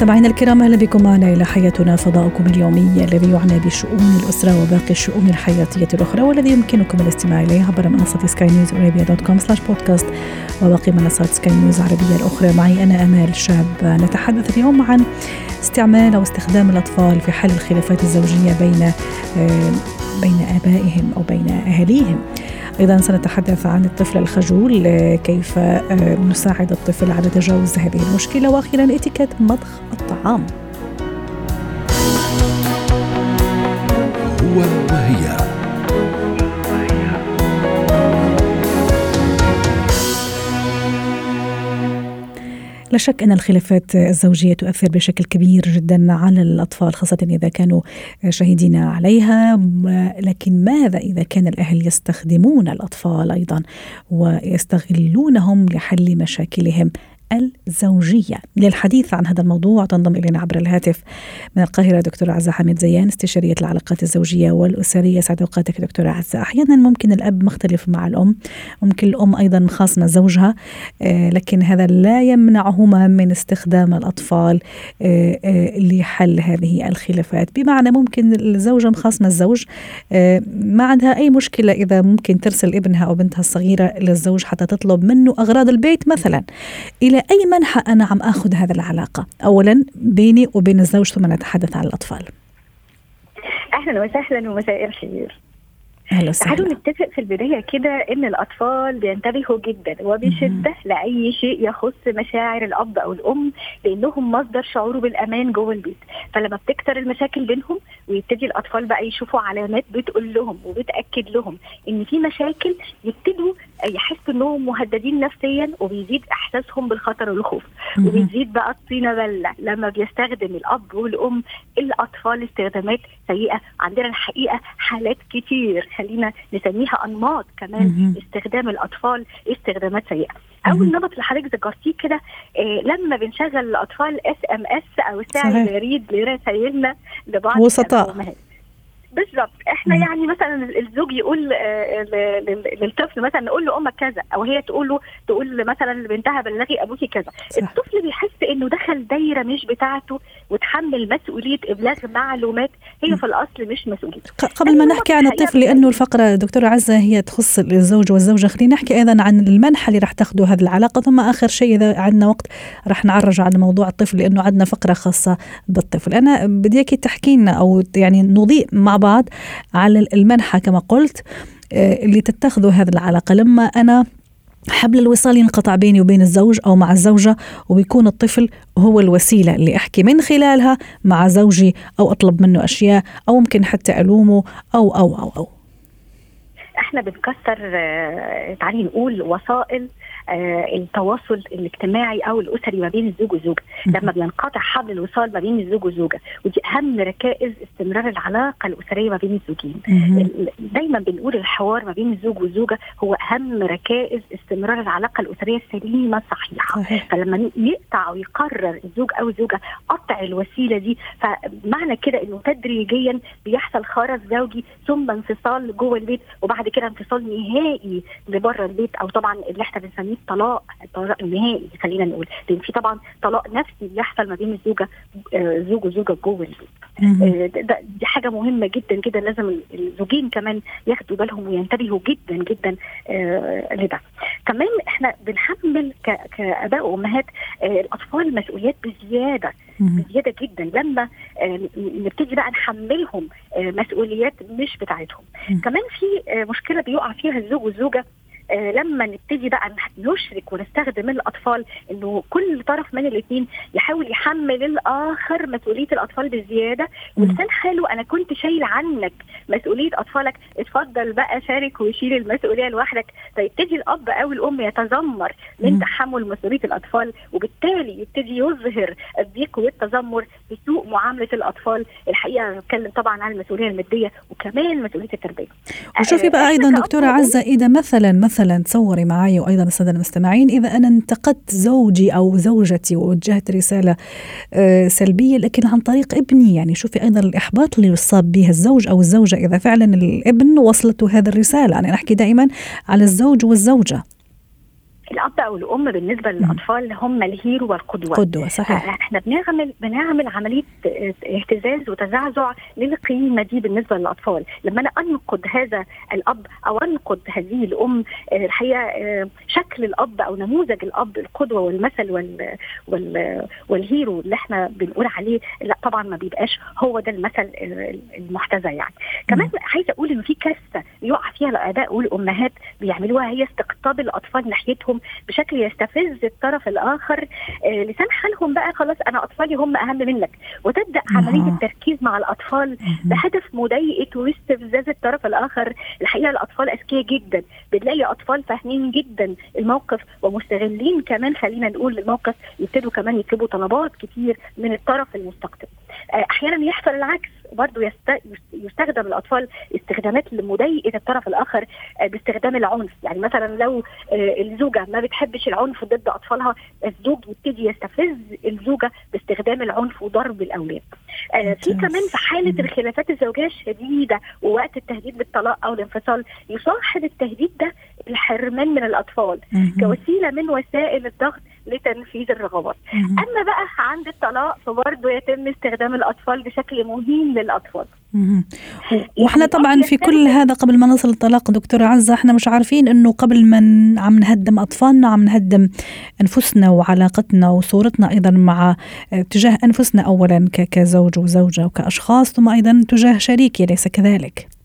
مستمعينا الكرام أهلا بكم معنا إلى حياتنا فضاؤكم اليومي الذي يعنى بشؤون الأسرة وباقي الشؤون الحياتية الأخرى والذي يمكنكم الاستماع إليه عبر منصة Sky News Arabia dot com slash podcast وباقي منصات سكاي نيوز العربية الأخرى معي أنا أمال شاب نتحدث اليوم عن استعمال أو استخدام الأطفال في حل الخلافات الزوجية بين آه، بين آبائهم أو بين أهاليهم. أيضا سنتحدث عن الطفل الخجول كيف آه، نساعد الطفل على تجاوز هذه المشكلة وأخيرا إتيكيت مضخ الطعام. هو وهي لا شك أن الخلافات الزوجية تؤثر بشكل كبير جدا على الأطفال خاصة إذا كانوا شاهدين عليها. لكن ماذا إذا كان الأهل يستخدمون الأطفال أيضا ويستغلونهم لحل مشاكلهم الزوجية. للحديث عن هذا الموضوع تنضم إلينا عبر الهاتف من القاهرة دكتورة عزة حميد زيان استشارية العلاقات الزوجية والأسرية. سعد أوقاتك دكتورة عزة. أحيانا ممكن الأب مختلف مع الأم ممكن الأم أيضا خاصمة زوجها آه، لكن هذا لا يمنعهما من استخدام الأطفال آه، آه، لحل هذه الخلافات. بمعنى ممكن الزوجة مخاصمة الزوج ما عندها أي مشكلة إذا ممكن ترسل ابنها أو بنتها الصغيرة للزوج حتى تطلب منه أغراض البيت مثلا إلى أي منحى أنا عم أخذ هذه العلاقة؟ أولا بيني وبين الزوج ثم نتحدث عن الأطفال. أهلا وسهلا ومساء الخير. تعالوا وسهلا. نتفق في البداية كده إن الأطفال بينتبهوا جدا وبشدة لأي شيء يخص مشاعر الأب أو الأم لأنهم مصدر شعوره بالأمان جوه البيت. فلما بتكتر المشاكل بينهم ويبتدي الأطفال بقى يشوفوا علامات بتقول لهم وبتأكد لهم إن في مشاكل يبتدوا يحسوا إنهم مهددين نفسيا وبيزيد إحساسهم بالخطر والخوف. مهم. وبتزيد بقى الطينه بلة. لما بيستخدم الأب والأم الأطفال استخدامات سيئة. عندنا الحقيقة حالات كتير. خلينا نسميها أنماط كمان. استخدام الأطفال استخدامات سيئة. أول نمط اللي حضرتك ذكرتيه كده آه لما بنشغل الأطفال SMS أو ساعي البريد لرسائلنا لبعض وسطاء. بالظبط. إحنا مم. يعني مثلا الزوج يقول آه، ل- ل- للطفل مثلا نقول له أمك كذا أو هي تقول له تقول مثلا لبنتها بلغي أبوكي كذا. صح. الطفل بيحس إنه دخل دايرة مش بتاعته وتحمل مسؤولية إبلاغ معلومات. هي في الأصل مش مسؤوليته قبل ما نحكي عن الطفل لأنه الفقرة دكتورة عزة هي تخص الزوج والزوجة. خلينا نحكي أيضا عن المنحى اللي راح تاخذوا هذه العلاقة. ثم آخر شيء إذا عندنا وقت راح نعرج على موضوع الطفل لأنه عندنا فقرة خاصة بالطفل. أنا بدي إياكي تحكي لنا أو يعني نضيء مع بعض على المنحى كما قلت آه، اللي تتخذوا هذه العلاقة. لما أنا حبل الوصال ينقطع بيني وبين الزوج أو مع الزوجة ويكون الطفل هو الوسيلة اللي أحكي من خلالها مع زوجي أو أطلب منه أشياء أو ممكن حتى ألومه أو أو أو أو. إحنا بنكسر آه، تعالي نقول وسائل التواصل الاجتماعي أو الأسري ما بين الزوج والزوجه لما بينقطع حبل الوصال ما بين الزوج والزوجه ودي أهم ركائز استمرار العلاقة الأسرية ما بين الزوجين. دايما بنقول الحوار ما بين الزوج والزوجه هو أهم ركائز استمرار العلاقة الأسرية السليمة الصحيحة. صحيح. فلما يقطع أو يقرر الزوج أو الزوجه قطع الوسيلة دي فمعنى كده إنه تدريجيا بيحصل خرز زوجي ثم انفصال جوه البيت وبعد كده انفصال نهائي لبره البيت أو طبعا اللي إحنا بنسميه الطلاق الطلاق النهائي خلينا نقول لأن في طبعا طلاق نفسي بيحصل ما بين الزوجة آه، زوج وزوجة جوه البيت. آه، دي حاجة مهمة جدا جدا لازم الزوجين كمان ياخدوا بالهم وينتبهوا جدا جدا آه، لده كمان إحنا بنحمل كآباء وأمهات الأطفال مسؤوليات بزيادة. بزيادة جدا لما نبتدي بقى نحملهم مسؤوليات مش بتاعتهم. كمان في مشكلة بيقع فيها الزوج والزوجة لما نبتدي بقى نشرك ونستخدم الأطفال إنه كل طرف من الاثنين يحاول يحمل الآخر مسؤولية الأطفال بزيادة. ولسان حاله أنا كنت شايل عنك مسؤولية أطفالك. اتفضل بقى شارك وشيل المسؤولية لوحدك. فيبتدي الأب أو الأم يتذمر من. تحمل مسؤولية الأطفال وبالتالي يبتدي يظهر الضيق والتذمر بسوء معاملة الأطفال. الحقيقة أنا بتكلم طبعا عن المسؤولية المادية وكمان مسؤولية التربية. وشوفي بقى إحنا أيضا دكتورة عزة إذا مثلا مثلا مثلا تصوري معي وأيضا الساده المستمعين إذا أنا انتقدت زوجي أو زوجتي ووجهت رسالة آه، سلبية لكن عن طريق ابني يعني شوفي أيضا الإحباط اللي يصاب به الزوج أو الزوجة إذا فعلا الابن وصلته هذه الرسالة. أنا أحكي دائما على الزوج والزوجة. الأب أو الأم بالنسبة للأطفال هم الهيرو والقدوة. قدوة صحيح. آه، إحنا بنعمل بنعمل عملية اهتزاز وتزعزع للقيمة دي بالنسبة للأطفال. لما أنا أنقد هذا الأب أو أنقد هذه الأم آه، الحقيقة آه، شكل الأب أو نموذج الأب القدوة والمثل وال وال والهيرو اللي إحنا بنقول عليه لا طبعا ما بيبقاش هو ده المثل المحتذى يعني. كمان عايزة أقول ان في كارثة يقع فيها الاباء والأمهات بيعملوها هي استقطاب الأطفال ناحيتهم بشكل يستفز الطرف الآخر آه لسان حالهم بقى خلاص أنا أطفالي هم أهم منك. وتبدأ عملية التركيز مع الأطفال بهدف مضايقه واستفزاز الطرف الآخر. الحقيقة الأطفال أذكياء جدا. بنلاقي أطفال فاهمين جدا الموقف ومستغلين كمان خلينا نقول الموقف. يبتدوا كمان يطلبوا طلبات كتير من الطرف المستقطب آه أحيانا يحصل العكس. برضه يستخدم الأطفال استخدامات لمضايقه الطرف الآخر آه، باستخدام العنف. يعني مثلا لو آه، الزوجة ما بتحبش العنف ضد أطفالها الزوج يبتدي يستفز الزوجة باستخدام العنف وضرب الأولاد. آه، في كمان في حالة الخلافات الزوجية الشديدة ووقت التهديد بالطلاق أو الانفصال يصاحب التهديد ده الحرمان من الأطفال كوسيلة من وسائل الضغط لتنفيذ الرغبات. أما بقى عند الطلاق فبرضه يتم استخدام الأطفال بشكل مهين للأطفال. وإحنا يعني طبعا في كل هذا قبل ما نصل الطلاق دكتورة عزة إحنا مش عارفين إنه قبل ما عم نهدم أطفالنا عم نهدم أنفسنا وعلاقتنا وصورتنا أيضا مع تجاه أنفسنا اولا كزوج وزوجة وكأشخاص ثم أيضا تجاه شريكي اليس كذلك؟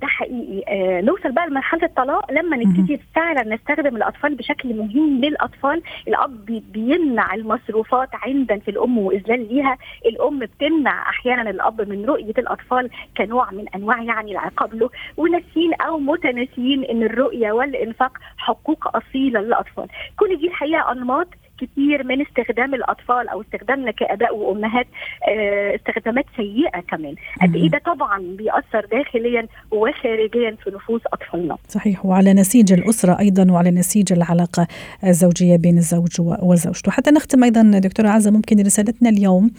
ده حقيقي. آه نوصل بقى لمرحلة الطلاق. لما نبتدي فعلا نستخدم الأطفال بشكل مهم للأطفال الأب بيمنع المصروفات عندا في الأم وإذلال ليها. الأم بتمنع أحيانا الأب من رؤية الأطفال كنوع من أنواع يعني العقاب له. وناسين أو متناسيين إن الرؤية والإنفاق حقوق أصيلة للأطفال. كل دي الحقيقة أنماط كثير من استخدام الأطفال أو استخدامنا كاباء وأمهات آه، استخدامات سيئة كمان. قد إيه ده طبعا بيأثر داخليا وخارجيا في نفوس أطفالنا. صحيح وعلى نسيج الأسرة أيضا وعلى نسيج العلاقة الزوجية بين الزوج وزوجته. حتى نختم أيضا دكتورة عزة ممكن رسالتنا اليوم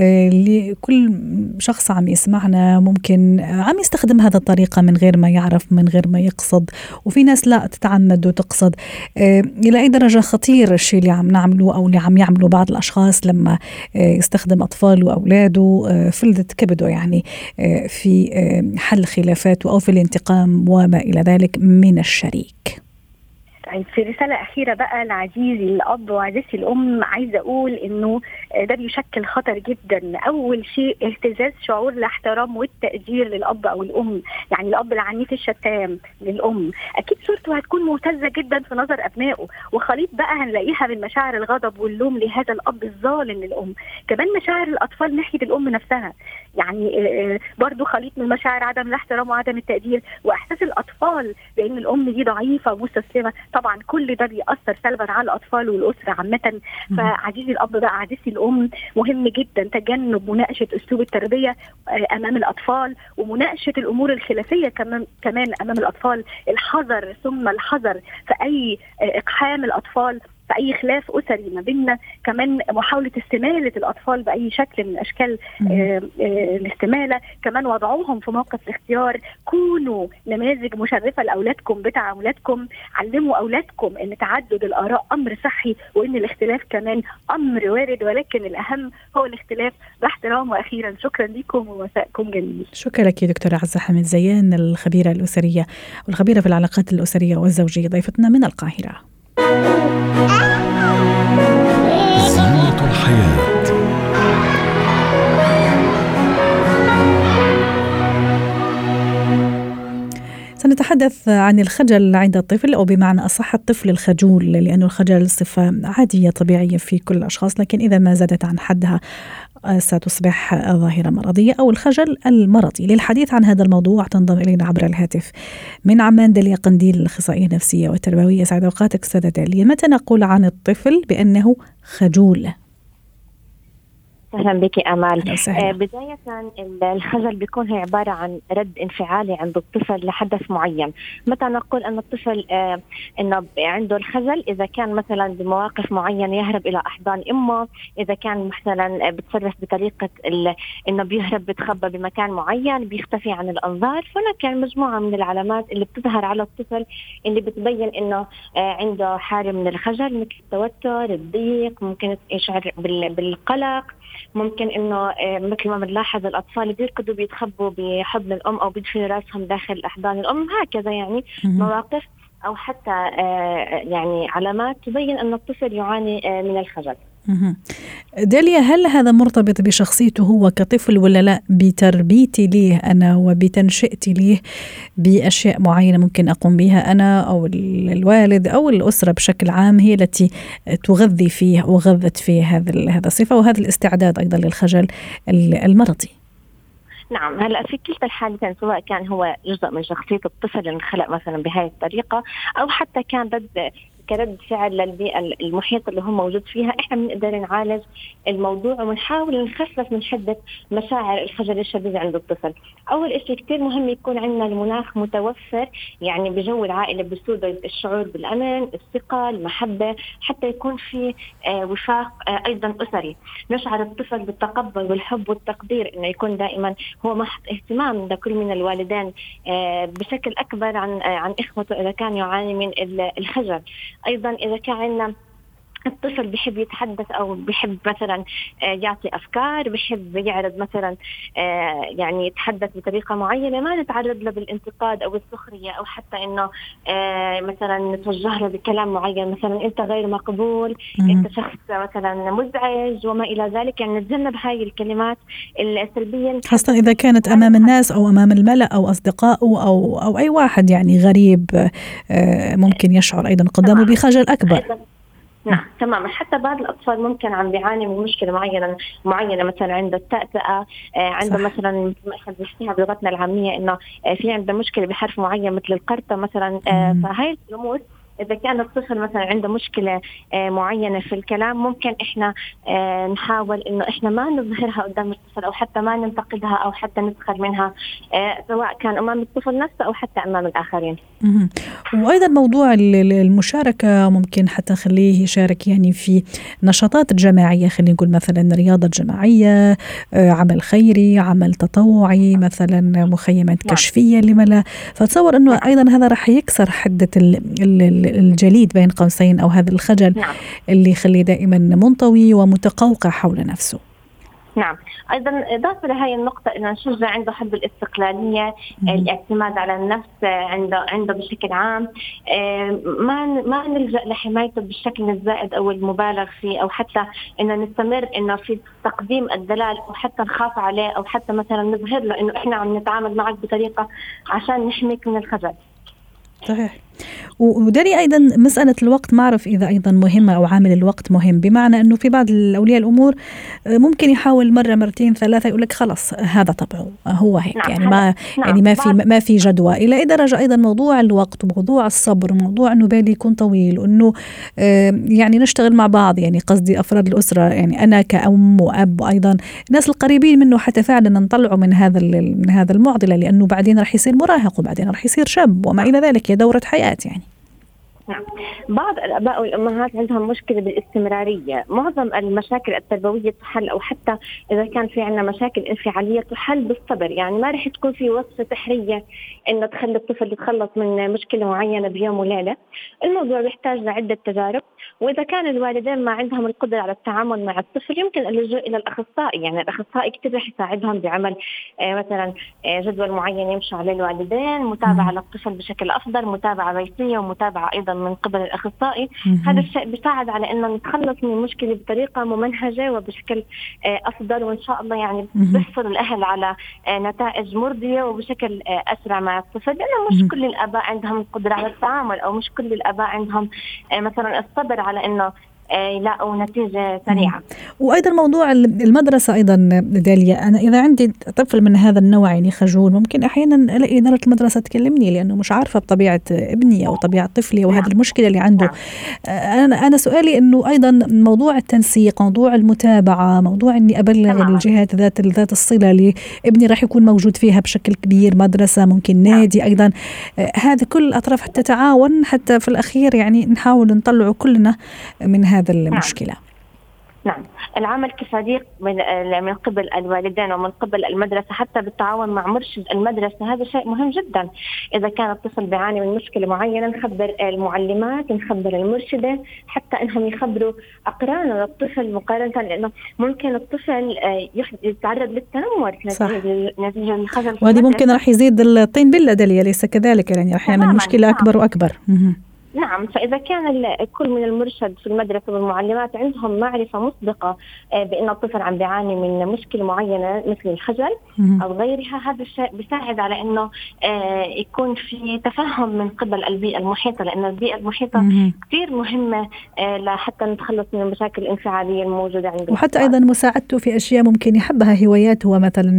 آه، لكل شخص عم يسمعنا ممكن عم يستخدم هذا الطريقة من غير ما يعرف من غير ما يقصد. وفي ناس لا تتعمد وتقصد. آه، إلى أي درجة خطير الشيء اللي عم نعمله أو اللي عم يعملوا بعض الأشخاص لما آه، يستخدم أطفاله واولاده آه، فلذة كبده يعني آه، في حل خلافاته أو في الانتقام وما إلى ذلك من الشريك. طيب في رسالة أخيرة بقى لعزيزي الأب وعزيزتي الأم عايزة أقول إنه ده بيشكل خطر جدا. أول شيء اهتزاز شعور الاحترام والتقدير للأب أو الأم يعني الأب العنيف الشتام للأم. أكيد صورته هتكون مهتزة جدا في نظر أبنائه وخليط بقى هنلاقيها من مشاعر الغضب واللوم لهذا الأب الظالم للأم. كمان مشاعر الأطفال ناحية الأم نفسها. يعني آه، آه، برضو خليط من مشاعر عدم الاحترام وعدم التقدير وإحساس الأطفال بأن الأم دي ضعيفة ومستسلمة. طبعا كل ده بيأثر سلبا على الأطفال والأسرة عامة. فعزيزي الأب بقى عزيزتي الأم مهم جدا تجنب مناقشة أسلوب التربية آه، أمام الأطفال ومناقشة الأمور الخلافية كمان كمان أمام الأطفال الحذر ثم الحذر في أي آه، إقحام في اي خلاف أسري ما بيننا كمان محاولة استمالة الأطفال بأي شكل من أشكال آه، آه، الاستمالة. كمان وضعوهم في موقف الاختيار. كونوا نماذج مشرفة لأولادكم بتعاملاتكم علموا أولادكم إن تعدد الآراء أمر صحي وإن الاختلاف كمان أمر وارد. ولكن الأهم هو الاختلاف. باحترام وأخيرا شكرا لكم ومساءكم جميل. شكرا لك دكتورة عزة حمد زيان الخبيرة الأسرية والخبيرة في العلاقات الأسرية والزوجية ضيفتنا من القاهرة. Ah! سنتحدث عن الخجل عند الطفل أو بمعنى أصح الطفل الخجول لأن الخجل صفة عادية طبيعية في كل الأشخاص لكن إذا ما زادت عن حدها ستصبح ظاهرة مرضية أو الخجل المرضي. للحديث عن هذا الموضوع تنضم إلينا عبر الهاتف من عمان داليا قنديل الأخصائية النفسية والتربوية. سعد أوقاتك أستاذة داليا متى نقول عن الطفل بأنه خجول؟ أهلا بك أمال. أهلا. آه بداية الخجل بيكون هي عبارة عن رد انفعالي عند الطفل لحدث معين. متى نقول أن الطفل آه إنه عنده الخجل؟ إذا كان مثلا بمواقف معينة يهرب إلى أحضان أمه إذا كان مثلا بتصرف بطريقة إنه بيهرب بيتخبى بمكان معين بيختفي عن الأنظار. فهناك يعني مجموعة من العلامات اللي بتظهر على الطفل اللي بتبين إنه آه عنده حالة من الخجل مثل التوتر الضيق ممكن يشعر بالقلق ممكن إنه آه، مثل ما بنلاحظ الأطفال بيركضوا بيتخبوا بحضن الأم أو بيدفنوا رأسهم داخل أحضان الأم هكذا يعني مواقف أو حتى آه، يعني علامات تبين أن الطفل يعاني آه، من الخجل. داليا هل هذا مرتبط بشخصيته هو كطفل ولا لا؟ بتربيتي ليه أنا وبتنشئتي ليه؟ بأشياء معينة ممكن أقوم بها أنا أو الوالد أو الأسرة بشكل عام هي التي تغذي فيه وغذت فيه هذا هذا الصفة وهذا الاستعداد أيضا للخجل المرضي. نعم هلا في كلتا الحالتين سواء كان هو جزء من شخصية الطفل انخلق مثلا بهذه الطريقة أو حتى كان رد كرد فعل للبيئة المحيط اللي هو موجود فيها إحنا بنقدر نعالج الموضوع ونحاول نخفف من حدة مشاعر الخجل الشديد عند الطفل. أول شيء كثير مهم يكون عندنا المناخ متوفر يعني بجو العائلة بسود الشعور بالامان، الثقة، المحبة، حتى يكون في آه، وفاق آه، أيضا أسري، نشعر الطفل بالتقبل والحب والتقدير إنه يكون دائما هو محط اهتمام لكل من الوالدين آه، بشكل أكبر عن عن إخوته إذا كان يعاني من الخجل. أيضا إذا كان عندنا الطفل بحب يتحدث أو بحب مثلا آه، يعطي أفكار بحب يعرض مثلا آه، يعني يتحدث بطريقة معينة ما نتعرض له بالانتقاد أو السخرية أو حتى إنه آه، مثلا نتوجه له بكلام معين مثلا أنت غير مقبول أنت شخص مثلا مزعج وما إلى ذلك يعني نتجنب هاي الكلمات السلبية. خاصة إذا كانت أمام الناس أو أمام الملأ أو اصدقائه أو أو أي واحد يعني غريب ممكن يشعر أيضا قدامه بخجل أكبر. نعم. تماما حتى بعض الأطفال ممكن عم بيعاني من مشكلة معينة معينة مثلا عنده التأتأة عنده مثلا مثل ما إحنا بنحكيها بلغتنا العامية إنه آه في عنده مشكلة بحرف معين مثل القرطة مثلا آه فهي الأمور إذا كان الطفل مثلا عنده مشكلة آه، معينة في الكلام ممكن إحنا آه، نحاول إنه إحنا ما نظهرها قدام الطفل أو حتى ما ننتقدها أو حتى نسخر منها آه، سواء كان أمام الطفل نفسه أو حتى أمام الآخرين. وأيضا موضوع المشاركة ممكن حتى نخليه يشارك يعني في نشاطات جماعية خلينا نقول مثلا رياضة جماعية، عمل خيري، عمل تطوعي، مثلا مخيمات نعم. كشفية لما لا، فتصور إنه نعم. أيضا هذا راح يكسر حدة ال الجليد بين قوسين أو هذا الخجل نعم. اللي يخليه دائما منطوي ومتقوقع حول نفسه. نعم. أيضا إضافة لهي النقطة إنه نشجع عنده حب الاستقلالية الاعتماد على النفس عنده عنده بشكل عام. ما ما نلجأ لحمايته بالشكل الزائد أو المبالغ فيه أو حتى إنه نستمر إنه في تقديم الدلال أو حتى نخاف عليه أو حتى مثلا نظهر له إنه إحنا عم نتعامل معك بطريقة عشان نحميك من الخجل. صحيح. وداري أيضا مسألة الوقت ما أعرف إذا أيضا مهمة أو عامل الوقت مهم. بمعنى إنه في بعض الأولياء الأمور آه، ممكن يحاول مرة مرتين ثلاثة يقول لك خلاص هذا طبعه هو هيك. نعم يعني ما نعم يعني ما في ما في جدوى. إلى أي درجة أيضا موضوع الوقت وموضوع الصبر وموضوع إنه بالي يكون طويل وإنه يعني نشتغل مع بعض. يعني قصدي أفراد الأسرة يعني أنا كأم وأب وأيضا الناس القريبين منه حتى فعلا نطلعه من هذا من هذا المعضلة لأنه بعدين راح يصير مراهق وبعدين راح يصير شاب وما إلى ذلك. هي دورة حياه يعني. نعم. بعض الآباء والأمهات عندهم مشكلة بالاستمرارية، معظم المشاكل التربوية تحل أو حتى إذا كان في عندنا مشاكل انفعالية تحل بالصبر، يعني ما رح تكون في وصفة سحرية إنه تخلي الطفل يتخلص من مشكلة معينة بيوم وليلة، الموضوع بيحتاج لعدة تجارب، وإذا كان الوالدين ما عندهم القدرة على التعامل مع الطفل يمكن اللجوء إلى الأخصائي، يعني الأخصائي كثير رح يساعدهم بعمل آه مثلا آه جدول معين يمشوا عليه الوالدين، متابعة للطفل بشكل أفضل، متابعة بيتية ومتابعة أيضا من قبل الأخصائي. هذا الشيء بيساعد على إنه نتخلص من المشكلة بطريقة ممنهجة وبشكل آه، افضل وإن شاء الله يعني بيحصل الأهل على آه، نتائج مرضية وبشكل آه، أسرع مع الطفل. لأنه مش كل الأباء عندهم القدره على التعامل أو مش كل الأباء عندهم مثلا الصبر على إنه يلاقوا نتيجه سريعة. وأيضا موضوع المدرسة أيضا داليا أنا إذا عندي طفل من هذا النوع يعني خجول ممكن أحيانا ألاقي إدارة المدرسة تكلمني لأنه مش عارفة بطبيعة ابني أو طبيعة طفلي وهذه نعم. المشكلة اللي عنده. نعم. أنا أنا سؤالي إنه أيضا موضوع التنسيق، موضوع المتابعة، موضوع إني أبلغ الجهات ذات ذات الصلة اللي ابني راح يكون موجود فيها بشكل كبير، مدرسة ممكن نعم. نادي أيضا هذه كل الأطراف تتعاون حتى في الأخير يعني نحاول نطلعه كلنا من هذا المشكلة. نعم. العمل كفريق من من قبل الوالدين ومن قبل المدرسة حتى بالتعاون مع مرشد المدرسة هذا شيء مهم جدا. إذا كان الطفل بيعاني من مشكلة معينة نخبر المعلمات نخبر المرشدة حتى إنهم يخبروا اقرانه للطفل مقارنة لأنه ممكن الطفل آه، يتعرض للتنمر نتيجة الخجل وهذه ممكن راح يزيد الطين بله دليل ليس كذلك يعني راح يعمل مشكلة أكبر وأكبر. نعم فإذا كان كل من المرشد في المدرسة والمعلمات عندهم معرفة مسبقة آه، بأن الطفل عم بيعاني من مشكلة معينة مثل الخجل أو غيرها هذا الشيء بيساعد على أنه آه، يكون في تفهم من قبل البيئة المحيطة لأن البيئة المحيطة كثير مهمة آه، لحتى نتخلص من المشاكل الانفعالية الموجودة عنده وحتى أيضا مساعدته في أشياء ممكن يحبها هوايات هو مثلا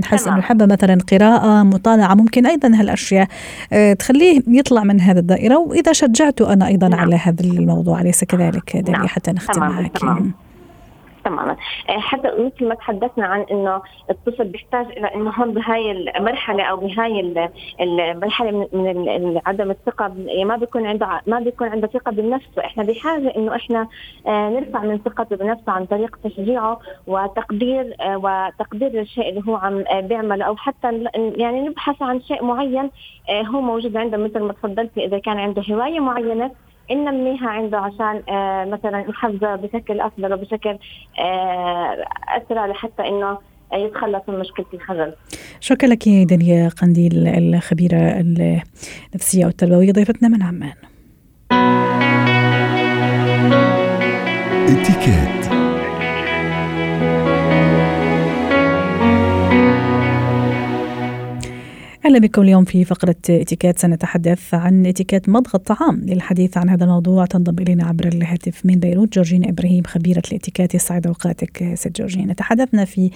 نحس أنه يحبها مثلا قراءة مطالعة ممكن أيضا هالأشياء تخليه يطلع من هذه الدائرة. وإذا شد شجعت أنا أيضا نعم. على هذا الموضوع أليس كذلك داليا نعم. حتى نختم معك. تماما. آه، حتى مثل ما تحدثنا عن إنه الطفل بيحتاج إلى إنه هون بهاي المرحلة أو بهاي المرحلة من عدم الثقة يعني ما بيكون عنده ما بيكون عنده ثقة بالنفس. وإحنا بحاجة إنه إحنا آه، نرفع من ثقته بنفسه عن طريق تشجيعه وتقدير آه، وتقدير الشيء اللي هو عم بيعمله أو حتى يعني نبحث عن شيء معين هو موجود عنده مثل ما تفضلتي إذا كان عنده هواية معينة ننميها عنده عشان آه مثلا نحفزه بشكل أفضل وبشكل آه أسرع لحتى إنه يتخلص من مشكلة الخجل. شكرا لك دنيا قنديل الخبيرة النفسية والتربويه ضيفتنا من عمان. اتكات أهلا بكم اليوم في فقرة إتيكيت. سنتحدث عن إتيكيت مضغ الطعام للحديث عن هذا الموضوع. تنضم إلينا عبر الهاتف من بيروت جورجين إبراهيم خبيرة الإتيكيت. يسعد أوقاتك ست جورجين تحدثنا في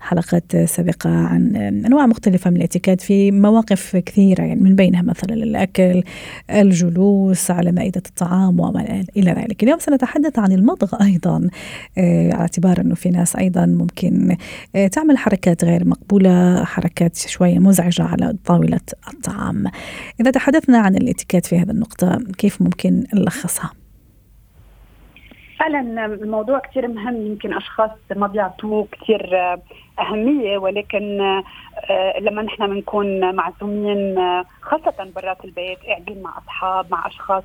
حلقات سابقة عن أنواع مختلفة من الإتيكيت في مواقف كثيرة يعني من بينها مثلا الأكل الجلوس على مائدة الطعام وما إلى ذلك. اليوم سنتحدث عن المضغ أيضا آه، على اعتبار أنه في ناس أيضا ممكن آه، تعمل حركات غير مقبولة حركات شوية مزعجة على طاولة الطعام. إذا تحدثنا عن الإتيكيت في هذه النقطة كيف ممكن نلخصها؟ فعلا الموضوع كثير مهم. يمكن أشخاص ما بيعطوه كثير أهمية ولكن آه، لما نحن بنكون معزومين خاصة برات البيت قاعدين مع أصحاب مع أشخاص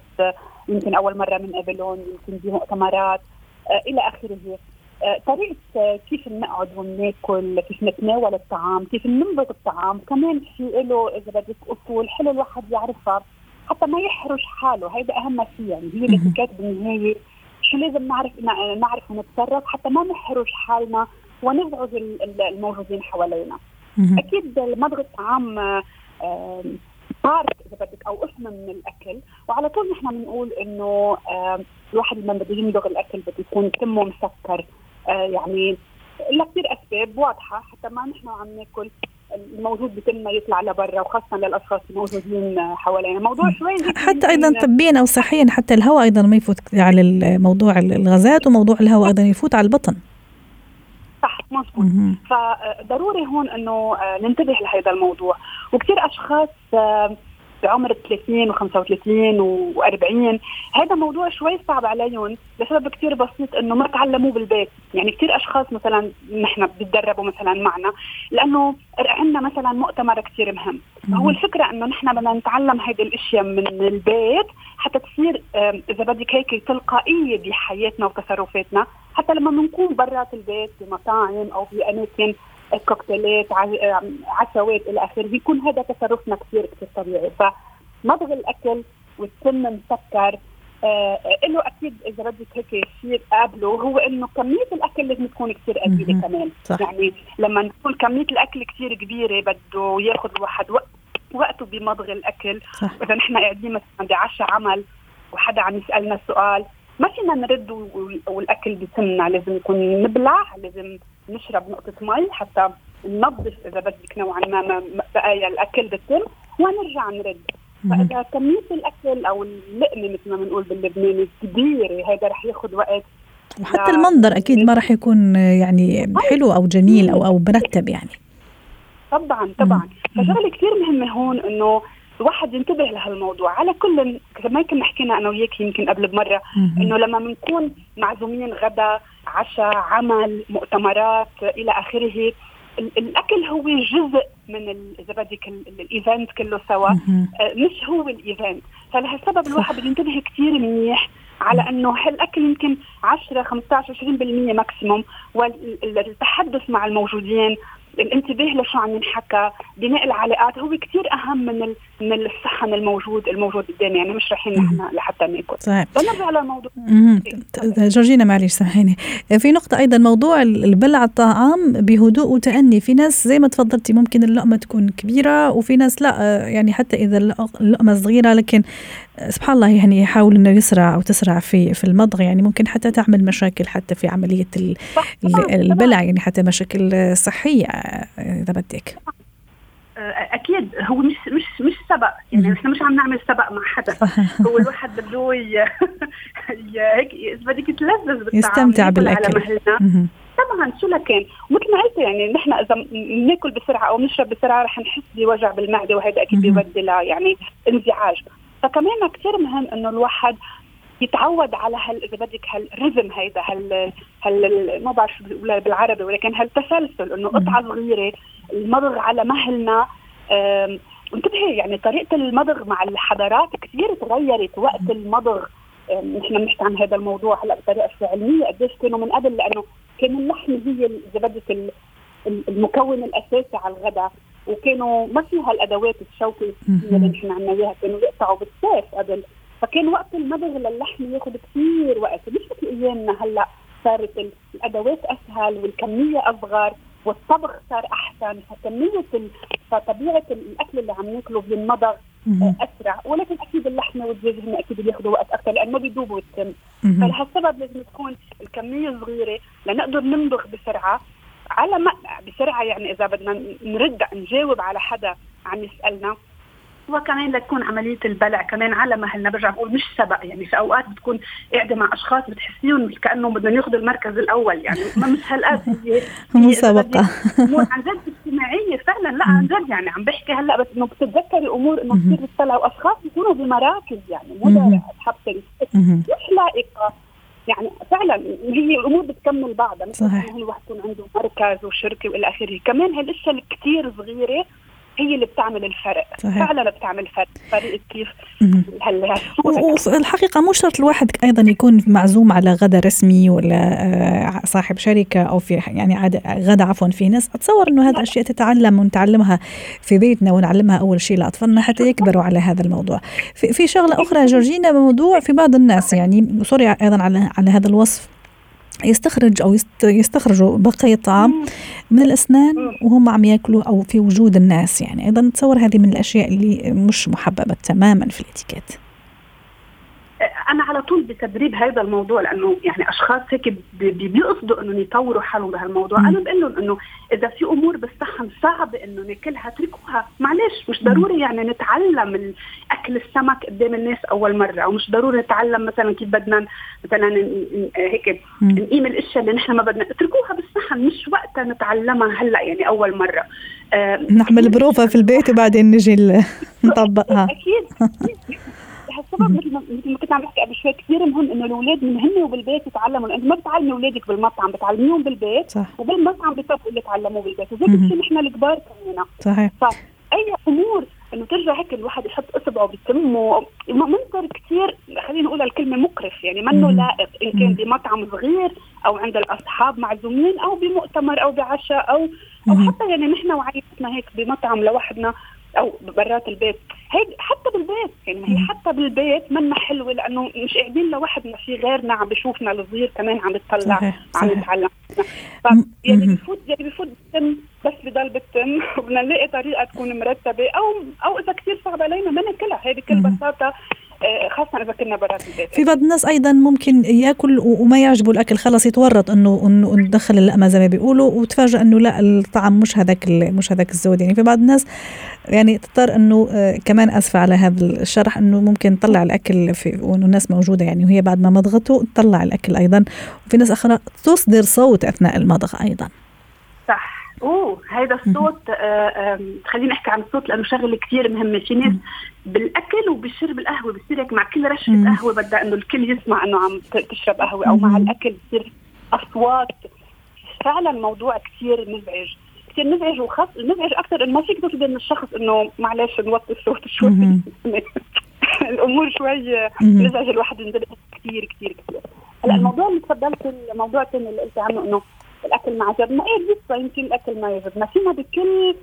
يمكن أول مرة بنقابلهم يمكن بمؤتمرات آه، إلى آخره. آه، طريقة كيف نقعد وناكل، كيف نتناول الطعام، كيف ننضج الطعام، كمان في له إذا بدك أصول حلو الواحد يعرفها. حتى ما يحرج حاله، هيدا أهم ما فيه يعني هي الاتيكيت بالنهاية شو لازم نعرف نعرف ونتصرف حتى ما نحرج حالنا ونزعج الموجودين حوالينا. أكيد مضغ الطعام بارت إذا بدك أو اسم من الأكل. وعلى طول نحن بنقول إنه الواحد لما بده يمضغ الأكل بده يكون تمه مسكر. آه، يعني لكثير أسباب واضحة حتى ما نحن عم ناكل الموجود بتم يطلع لبرا وخاصة للأشخاص الموجودين حوالينا. موضوع شوي حتى أيضا طبيا أو صحيا حتى الهواء أيضا ما يفوت على موضوع الغازات وموضوع الهواء أيضا يفوت على البطن. صح مضبوط فضروري هون إنه آه، ننتبه لهذا الموضوع. وكثير أشخاص آه، بعمر 30 و35 و40 هذا موضوع شوي صعب عليهم لسبب كثير بسيط إنه ما تعلموه بالبيت. يعني كثير أشخاص مثلا نحن بتدربوا مثلا معنا لأنه عندنا مثلا مؤتمر كثير مهم. فهو الفكرة إنه نحن بدنا نتعلم هذه الأشياء من البيت حتى تصير إذا بدك هيك تلقائية بحياتنا وتصرفاتنا. حتى لما بنكون برات البيت بمطاعم أو بأماكن كوكتيلات عشوات إلى آخره. يكون هذا تصرفنا كثير كثير طبيعي فمضغ الأكل والسم مسكر آه له أكيد إذا بدك هيك شيء قابله هو إنه كمية الأكل لازم تكون كثير قليلة كمان. صح. يعني لما نكون كمية الأكل كثير كبيرة بده ياخذ الواحد وقت وقته بمضغ الأكل. صح. إذا نحن قاعدين مثلا بعشاء عمل وحدا عم يسألنا سؤال ما فينا نرد والأكل بسمنا لازم يكون نبلع لازم نشرب نقطة مي حتى ننظف إذا بدك نوعا ما بقايا الأكل بالتم ونرجع نرد. فإذا كميه الأكل أو اللقمة مثل ما بنقول باللبناني كبيرة هذا رح ياخذ وقت. وحتى المنظر أكيد ما راح يكون يعني حلو أو جميل أو أو مرتب يعني. طبعا طبعا. فشغلة كثير مهمة هون إنه الواحد ينتبه لهالموضوع. على كل ما يمكن حكينا أنا وياك يمكن قبل بمرة إنه لما بنكون معزومين غدا عشاء عمل مؤتمرات إلى آخره الأكل هو جزء من إذا بدك ال event كله سوا آه، مش هو ال event. فلهالسبب الواحد بده ينتبه كثير منيح على إنه هالأكل يمكن 10 15 20% maximum والتحدث مع الموجودين الانتباه لشو عم ينحكى بناء العلاقات هو كثير أهم من من الصحن الموجود الموجود قدامي يعني مش رايحين نحن لحتى ناكل صحيح. فنرجع للموضوع جورجينا معلش سامحيني. في نقطة أيضا موضوع البلع الطعام بهدوء وتأني. في ناس زي ما تفضلتي ممكن اللقمة تكون كبيرة وفي ناس لا يعني حتى إذا اللقمة صغيرة لكن سبحان الله يعني يحاول إنه يسرع أو تسرع في في المضغ يعني ممكن حتى تعمل مشاكل حتى في عملية البلع يعني حتى مشاكل صحية إذا بدك. أكيد هو مش مش مش سبق يعني إحنا مش عم نعمل سبق مع حدا. هو الواحد بده هيك إذا بدك يتلذذ بالطعام يستمتع بالأكل. طبعا شو لكن؟ مثل ما قلت يعني نحن إذا بناكل بسرعة أو بنشرب بسرعة رح نحس بوجع بالمعدة وهذا أكيد بيودي يعني انزعاج. فكمان كثير مهم إنه الواحد يتعود على هال إذا بدك هالرزم هيدا هال هال ما بعرف بالعربي ولكن هالتسلسل إنه قطعة صغيرة المضغ على مهلنا انتبهي يعني طريقة المضغ مع الحضارات كثير تغيرت وقت المضغ. نحن بنحكي عن هذا الموضوع هلأ بطريقة علميه قديش كانوا من قبل لأنه كان اللحم هي إذا بدك المكون الأساسي على الغداء. وكانوا ما في هالأدوات الشوكة اللي نحن عندنا إياها كانوا يقطعوا بالسيف قبل. فكان وقت المضغ للحم ياخذ كثير وقت مش مثل أيامنا هلأ صارت الأدوات أسهل والكمية أصغر والطبخ صار أحسن فكمية فطبيعة الأكل اللي عم ناكله بالمضغ أسرع. ولكن أكيد اللحمة والدجاج هم أكيد بياخذوا وقت أكثر لأنه ما بيذوبوا التم فلهالسبب لازم تكون الكمية صغيرة لنقدر نمضغ بسرعة. على ما بسرعة يعني إذا بدنا نرد نجاوب على حدا عم يسألنا. وكمان لتكون عملية البلع كمان على مهلنا برجع بقول مش سبق يعني في أوقات بتكون قاعدة مع أشخاص بتحسيهم كانه بدهم ياخذوا المركز الأول يعني ما مش هالقد هي مسابقه عن جد اجتماعية فعلا لا عن جد يعني عم بحكي هلأ بس إنه بتتذكري امور إنه كثير بتطلعوا اشخاص بيكونوا بمراكز يعني مو حتى مش لائقة. يعني فعلا هي الأمور بتكمل بعضها صحيح. الواحد يكون عنده مركز وشركة وإلى آخره. كمان هالاشياء الكثير صغيرة هي اللي بتعمل الفرق. صحيح. فعلا بتعمل فرق. فرق كيف والحقيقة مو شرط الواحد أيضا يكون معزوم على غدا رسمي ولا آه، صاحب شركة أو في يعني غدا عفوا في ناس أتصور أنه هذا أشياء تتعلم ونتعلمها في بيتنا ونعلمها أول شيء لأطفالنا حتى يكبروا على هذا الموضوع. في, في شغلة أخرى جورجينا موضوع في بعض الناس يعني سوري أيضا على على هذا الوصف. يستخرج أو يستخرجوا بقية طعام من الأسنان وهم عم يأكلوا أو في وجود الناس يعني. أيضا نتصور هذه من الأشياء اللي مش محببة تماما في الإتيكيت. أنا على طول بتدريب هذا الموضوع لأنه يعني أشخاص هيك بيقصدوا إنهم يطوروا حالهم بهالموضوع. أنا بقول لهم إنه إذا في أمور بالصحن صعب انه ناكلها اتركوها معلش مش ضروري يعني نتعلم أكل السمك قدام الناس أول مرة أو مش ضروري نتعلم مثلا كيف بدنا مثلا هيك نقيم الأشياء اللي نحن ما بدنا اتركوها بالصحن مش وقتها نتعلمها هلأ يعني أول مرة. آه نعمل بروفا في البيت وبعدين نجي نطبقها. أكيد. السبب مثل ما مثل ما كنت عم بحكي قبل شوي كثير مهم إنه الأولاد من هن وبالبيت يتعلموا لأنه ما بتعلمي أولادك بالمطعم بتعلميهم بالبيت صح. وبالمطعم بتصفوا اللي تعلموه بالبيت. وزي الشيء نحن الكبار كمان صحيح. فاي أمور إنه ترجع هيك الواحد يحط إصبعه بتمه. منظر كثير خلينا نقول الكلمة مقرف يعني منه لائق إن كان بمطعم صغير أو عند الأصحاب معزومين أو بمؤتمر أو بعشاء أو أو حتى يعني نحن وعائلتنا هيك بمطعم لوحدنا أو برات البيت. هيك حتى بالبيت يعني هي حتى بالبيت منا حلوة لأنه مش قاعدين لوحدنا في غيرنا عم بشوفنا الصغير كمان عم يطلع عم يتعلم. يعني بفوت يعني بفوت بالتم بس بضل بالتم وبدنا نلاقي طريقة تكون مرتبة أو أو إذا كثير صعب علينا ما ناكلها. هي بكل بساطة خاصة إذا كنا برات البيت. في بعض الناس أيضا ممكن يأكل وما يعجبه الأكل. خلص يتورط انه انه ندخل اللقمه زي ما بيقولوا وتفاجئ إنه لا الطعم مش هذاك مش هذاك الزود. يعني في بعض الناس يعني تضطر إنه آه، كمان أسفة على هذا الشرح إنه ممكن تطلع الأكل في وإنه الناس موجودة يعني وهي بعد ما مضغته تطلع الأكل أيضا. وفي ناس أخرى تصدر صوت أثناء المضغ أيضا. صح. أوه هذا الصوت آه خليني احكي عن الصوت لأنه شغلة كثير مهمة. في ناس بالأكل وبشرب القهوة بصير هيك مع كل رشة قهوة بدها إنه الكل يسمع إنه عم تشرب قهوة أو مع الأكل بصير أصوات. فعلا موضوع كثير مزعج. كثير مزعج وخاص المزعج أكثر إنه ما فيك تطلب من الشخص إنه معلش نوطي الصوت شوي. الأمور شوي مزعج الواحد ينتبه كثير كثير كثير هلا الموضوع اللي تفضلت الموضوع الثاني اللي قلت عنه إنه الأكل ما عجبنا إيه قصه يمكن الأكل ما يعجبنا فينا بكل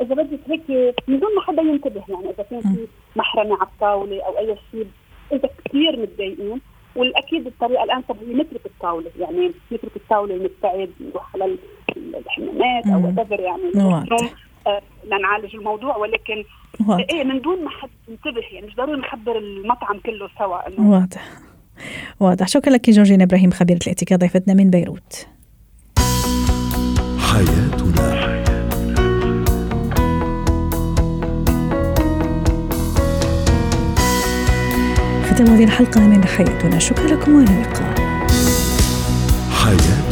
إذا بدك هيك من دون ما حدا ينتبه يعني إذا كان في محرمة على الطاولة أو أي شيء إذا كثير متضايقين والأكيد الطريقة الانسب هي نترك الطاولة يعني نترك الطاولة ونبتعد نروح على الحمامات أو وات يعني آه لنعالج الموضوع ولكن واضح. إيه من دون ما حد ينتبه يعني مش ضروري نخبر المطعم كله سوا إنه واضح. واضح. شكرا لك جورجينا إبراهيم خبيرة الاتيكيت ضيفتنا من بيروت. حياتنا ختام هذه الحلقة من حياتنا. شكرا لكم وإلى اللقاء. حياتنا